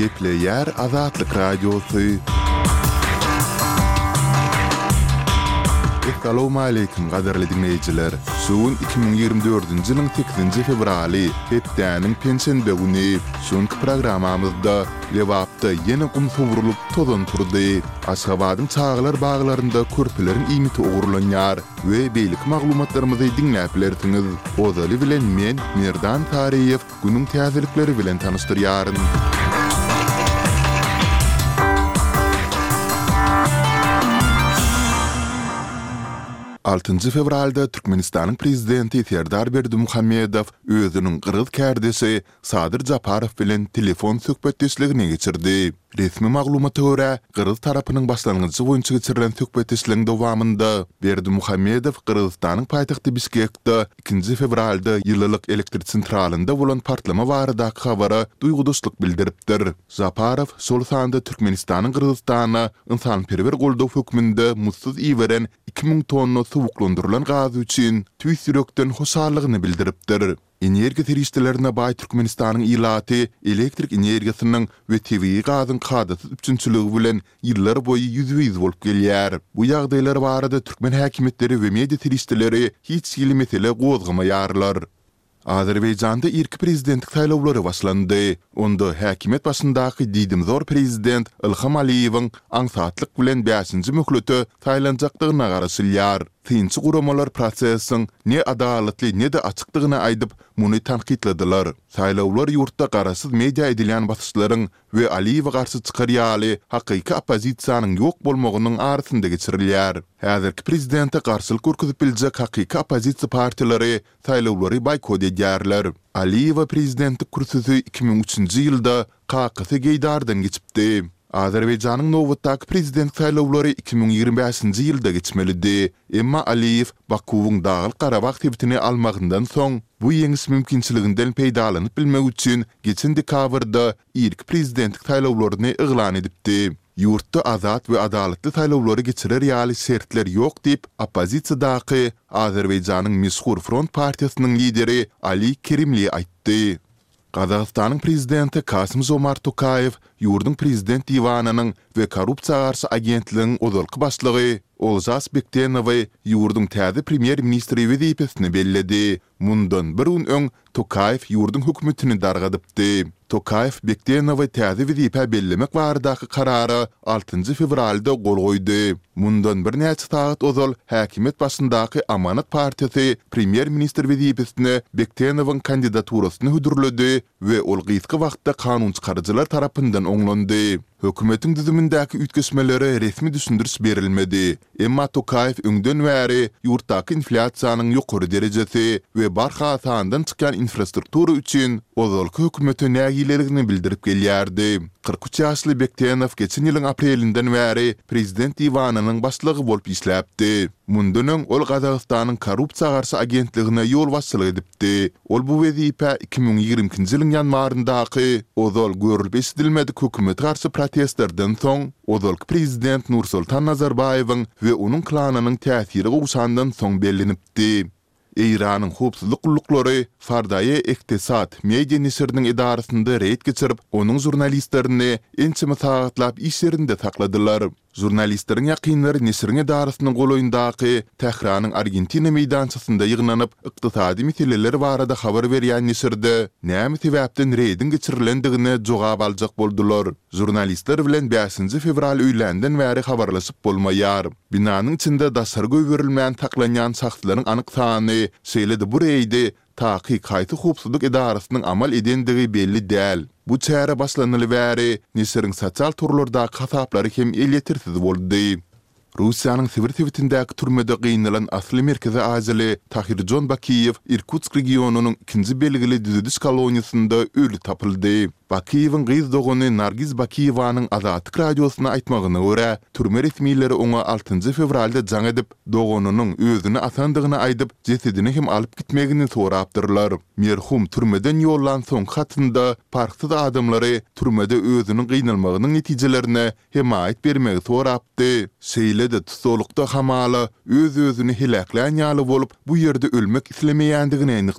Gepleýär Azatlyk Radiosy. Essalowmaleýkim gadyrly diňleýjiler. Şu gün iki müň ýigrimi dördünji ýylyň sekizinji fewraly, hepdäniň penşenbe güni. Şu günki programmamyzda Lebapda ýene gum sowrulyp, tozan turdy. Aşgabadyň çagalar baglarynda körpeleriň iýmiti ogurlanýar. we beýleki maglumatlarymyzy diňläp bilersiňiz. Ozaly bilen men, Merdan Taryýew, günüň täzelikleri bilen tanyşdyrýaryn. Altynjy fewralda Türkmenistanyň Prezidenti Serdar Berdimuhamedow özüniň gyrgyz kärdeşi Sadyr Japarow bilen telefon söhbetdeşligini geçirdi. Resmi maglumata görä, gyrgyz tarapynyň başlangyjy boýunça geçirilen söhbetdeşligiň dowamynda Berdimuhamedow Gyrgyzystanyň paýtagty Bişkekde ikinji fewralda ýylylyk elektr çentralynda bolan partlama baradaky habara duýgudaşlyk bildiripdir. Žaparow şol sanda Türkmenistanyň Gyrgyzystana ynsanperwer goldaw hökmünde muzdsuz iberen iki müň tonna suwuklandyrylan gazy üçin tüýs ýürekden hoşallygyny bildiripdir. Energiýa serişdelerine baý Türkmenistanyň ilaty elektrik energiýasynyň we tebigy gazyň kadasyz üpjünçiligi bilen ýyllarboýy ýüzbe-ýüz bolup gelýär. Bu ýagdaýlar barada türkmen häkimiýetleri we media serişdeleri hiç hili mesele gozgamaýarlar. Azerbaýjanda irki prezidentlik saýlawlary başlandy. Onda häkimiýet başyndaky diýdimzor prezident Ilham Aliýewiň aňsatlyk bilen bäşinji möhlete saýlanjakdygyna garaşylýar. Synçy guramalar prosesiň ne adalatly, ne-de açykdygyny aýdyp, muny tankytladylar. Saýlawlar ýurtda garaşsyz media edilýän basyşlaryň we Aliýewe garşy çykar ýaly hakyky oppozisiýanyň ýok bolmagynyň arasynda geçirilýär. Häzirki prezidente garşylyk görkezip biljek hakyky oppozisiýa partiýalary saýlawlary boýkot edýärler. Aliýewa prezidentlik kürsüsi iki müň üçünji ýylda Kakasy Geýdardan geçipdi. Azerbaýjanyň nobatdaky prezident saýlawlary iki müň ýigrimi bäşinji ýylda geçmelidi. Emma Aliýew Bakuwyň Daglyk-Garabag sebitini almagyndan soň, bu ýeňiş mümkinçiliginden peýdalanyp bilmek üçin geçen dekabrda irki prezidentlik saýlawlaryny yglan edipdi. Ýurtda azat we adalatly saýlawlary geçirer ýaly şertler ýok diýip, oppozisiýadaky Azerbaýjanyň meşhur Front partiýasynyň lideri Ali Kerimli aýtdy. Gazagystanyň Prezidenti Kasym-Žomart Tokaýew ýurduň Prezident diwanynyň we Korrupsiýa garşy agentligiň ozalky başlygy Olžas Bektenowy ýurduň täze premýer-ministri wezipesine belledi. Mundan bir gün öň Tokaýew ýurduň hökümetini dargadypdy. Tokaýew Bektenowy täze wezipä bellemek baradaky karara altynjy fewralda gol goýdy. Mundan birnäçe sagat ozal häkimiýet başyndaky Amanat partiýasy premýer-ministr wezipesine Bektenowyň kandidaturasyny hödürledi we ol gysga wagtda kanunçykaryjylar tarapyndan oňlandy. Hökümetiň düzümindäki üýtgeşmelere resmi düşündiriş berilmedi, emma Tokaýew öňden bäri ýurtdaky inflýasiýanyň ýokary derejesi we barha sandan çykýan infrastruktura üçin ozalky hökümete nägileligini bildirip gelýärdi. Kyrk üç ýaşly Bektenow geçen ýylyň aprelinden bäri prezident diwanynyň başlygy bolup işläpdi. Mundan öň ol Gazagystanyň Korrupsiýa garşy agentligine ýolbaşçylyk edipdi. Ol bu wezipä iki müň ýigrimi ikinji ýylyň ýanwaryndaky, ozal görlüp-eşidilmedik hökümete garşy protestlerden soň, ozalky prezident Nursoltan Nazarbaýewiň we onuň klanynyň täsiri gowşandan soň bellenipdi. Eýranyň howpsuzlyk gulluklary Fardaýa Ektisat media neşiriniň edarasynda reýd geçirip, onuň žurnalistlerini ençeme sagatlap iş ýerinde sakladylar. Žurnalistleriň ýakynlary neşiriň edarasynyň golaýyndaky Tähranyň Argentina meýdançasynda ýygnanyp, ykdysady meseleler barada habar berýän neşirde näme sebäpden reýdiň geçirilendigine jogap aljak boldular. Žurnalistler bilen bäşinji fewral öýländen bäri habarlaşyp bolmaýar. Binanyň içinde daşary goýberilmän saklanýan şahslaryň anyk sany, şeýle-de bu reýdi takyk haýsy howpsuzlyk edarasynyň amal edendigi belli däl. Bu çäre başlanaly bäri neşiriň sosial torlardaky hasaplary hem elýetersiz boldy. Russiýanyň Sibir sebitindäki türmede gynalan asly merkezi aziýaly Tahirjon Bakiýew Irkutsk regionynyň ikinji belgili düzediş koloniýasynda öli tapyldy. Bakiýewiň gyz dogany Nargiz Bakiýewanyň Azatlyk Radiosyna aýtmagyna görä, türme resmileri oňa altynjy fewralda jaň edip, doganynyň özüni asandygyny aýdyp, jesedini hem alyp gitmegini sorapdyrlar. Merhum türmeden ýollan soňky hatynda parhsyz adamlary türmede özüniň gynalmagynyň netijelerine hemaýat bermegi sorapdy, şeýle-de tussaglykda hamala öz-özüni heläklän ýaly bolup, bu ýerde ölmek islemeýändigini nygtapdy.